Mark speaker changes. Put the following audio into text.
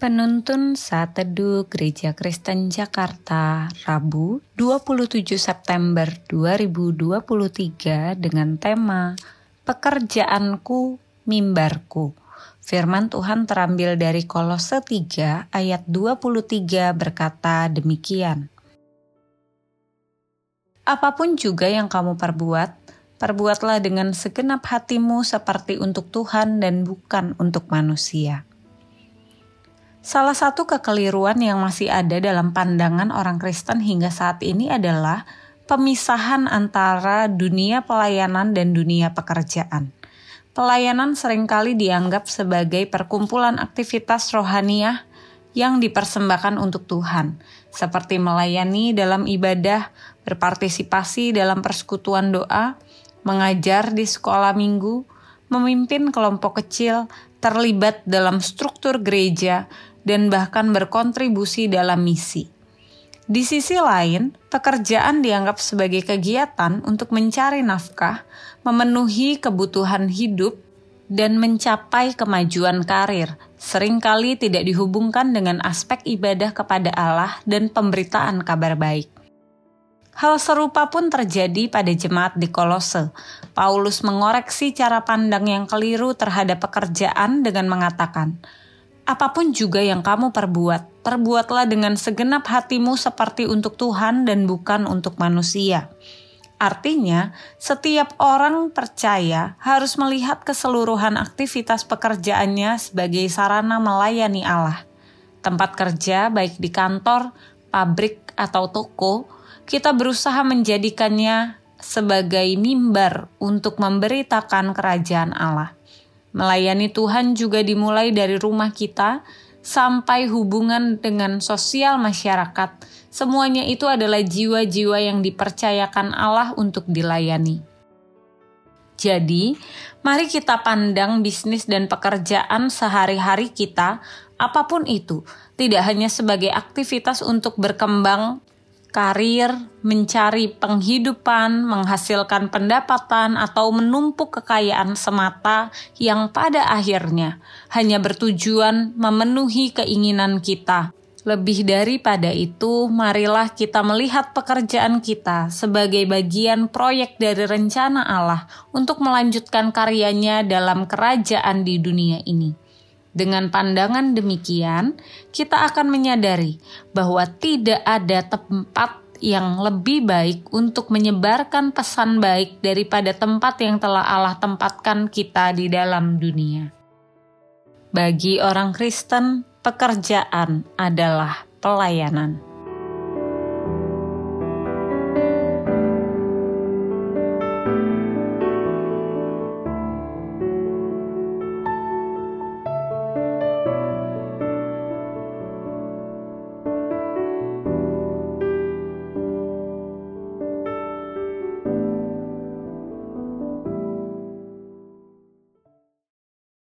Speaker 1: Penuntun Saat Teduh Gereja Kristen Jakarta, Rabu 27 September 2023 dengan tema Pekerjaanku, Mimbarku. Firman Tuhan terambil dari Kolose 3 ayat 23 berkata demikian. Apa pun juga yang kamu perbuat, perbuatlah dengan segenap hatimu seperti untuk Tuhan dan bukan untuk manusia Salah satu kekeliruan yang masih ada dalam pandangan orang Kristen hingga saat ini adalah pemisahan antara dunia pelayanan dan dunia pekerjaan. Pelayanan sering kali dianggap sebagai perkumpulan aktivitas rohaniah yang dipersembahkan untuk Tuhan, seperti melayani dalam ibadah, berpartisipasi dalam persekutuan doa, mengajar di sekolah minggu, memimpin kelompok kecil, terlibat dalam struktur gereja, dan bahkan berkontribusi dalam misi. Di sisi lain, pekerjaan dianggap sebagai kegiatan untuk mencari nafkah, memenuhi kebutuhan hidup, dan mencapai kemajuan karir, sering kali tidak dihubungkan dengan aspek ibadah kepada Allah dan pemberitaan kabar baik. Hal serupa pun terjadi pada jemaat di Kolose. Paulus mengoreksi cara pandang yang keliru terhadap pekerjaan dengan mengatakan, apa pun juga yang kamu perbuat, perbuatlah dengan segenap hatimu seperti untuk Tuhan dan bukan untuk manusia. Artinya, setiap orang percaya harus melihat keseluruhan aktivitas pekerjaannya sebagai sarana melayani Allah. Tempat kerja, baik di kantor, pabrik, atau toko, kita berusaha menjadikannya sebagai mimbar untuk memberitakan kerajaan Allah. Melayani Tuhan juga dimulai dari rumah kita sampai hubungan dengan sosial masyarakat. Semuanya itu adalah jiwa-jiwa yang dipercayakan Allah untuk dilayani. Jadi, mari kita pandang bisnis dan pekerjaan sehari-hari kita, apa pun itu, tidak hanya sebagai aktivitas untuk berkembang karir, mencari penghidupan, menghasilkan pendapatan, atau menumpuk kekayaan semata yang pada akhirnya hanya bertujuan memenuhi keinginan kita. Lebih daripada itu, marilah kita melihat pekerjaan kita sebagai bagian proyek dari rencana Allah untuk melanjutkan karyanya dalam kerajaan di dunia ini. Dengan pandangan demikian, kita akan menyadari bahwa tidak ada tempat yang lebih baik untuk menyebarkan pesan baik daripada tempat yang telah Allah tempatkan kita di dalam dunia. Bagi orang Kristen, pekerjaan adalah pelayanan.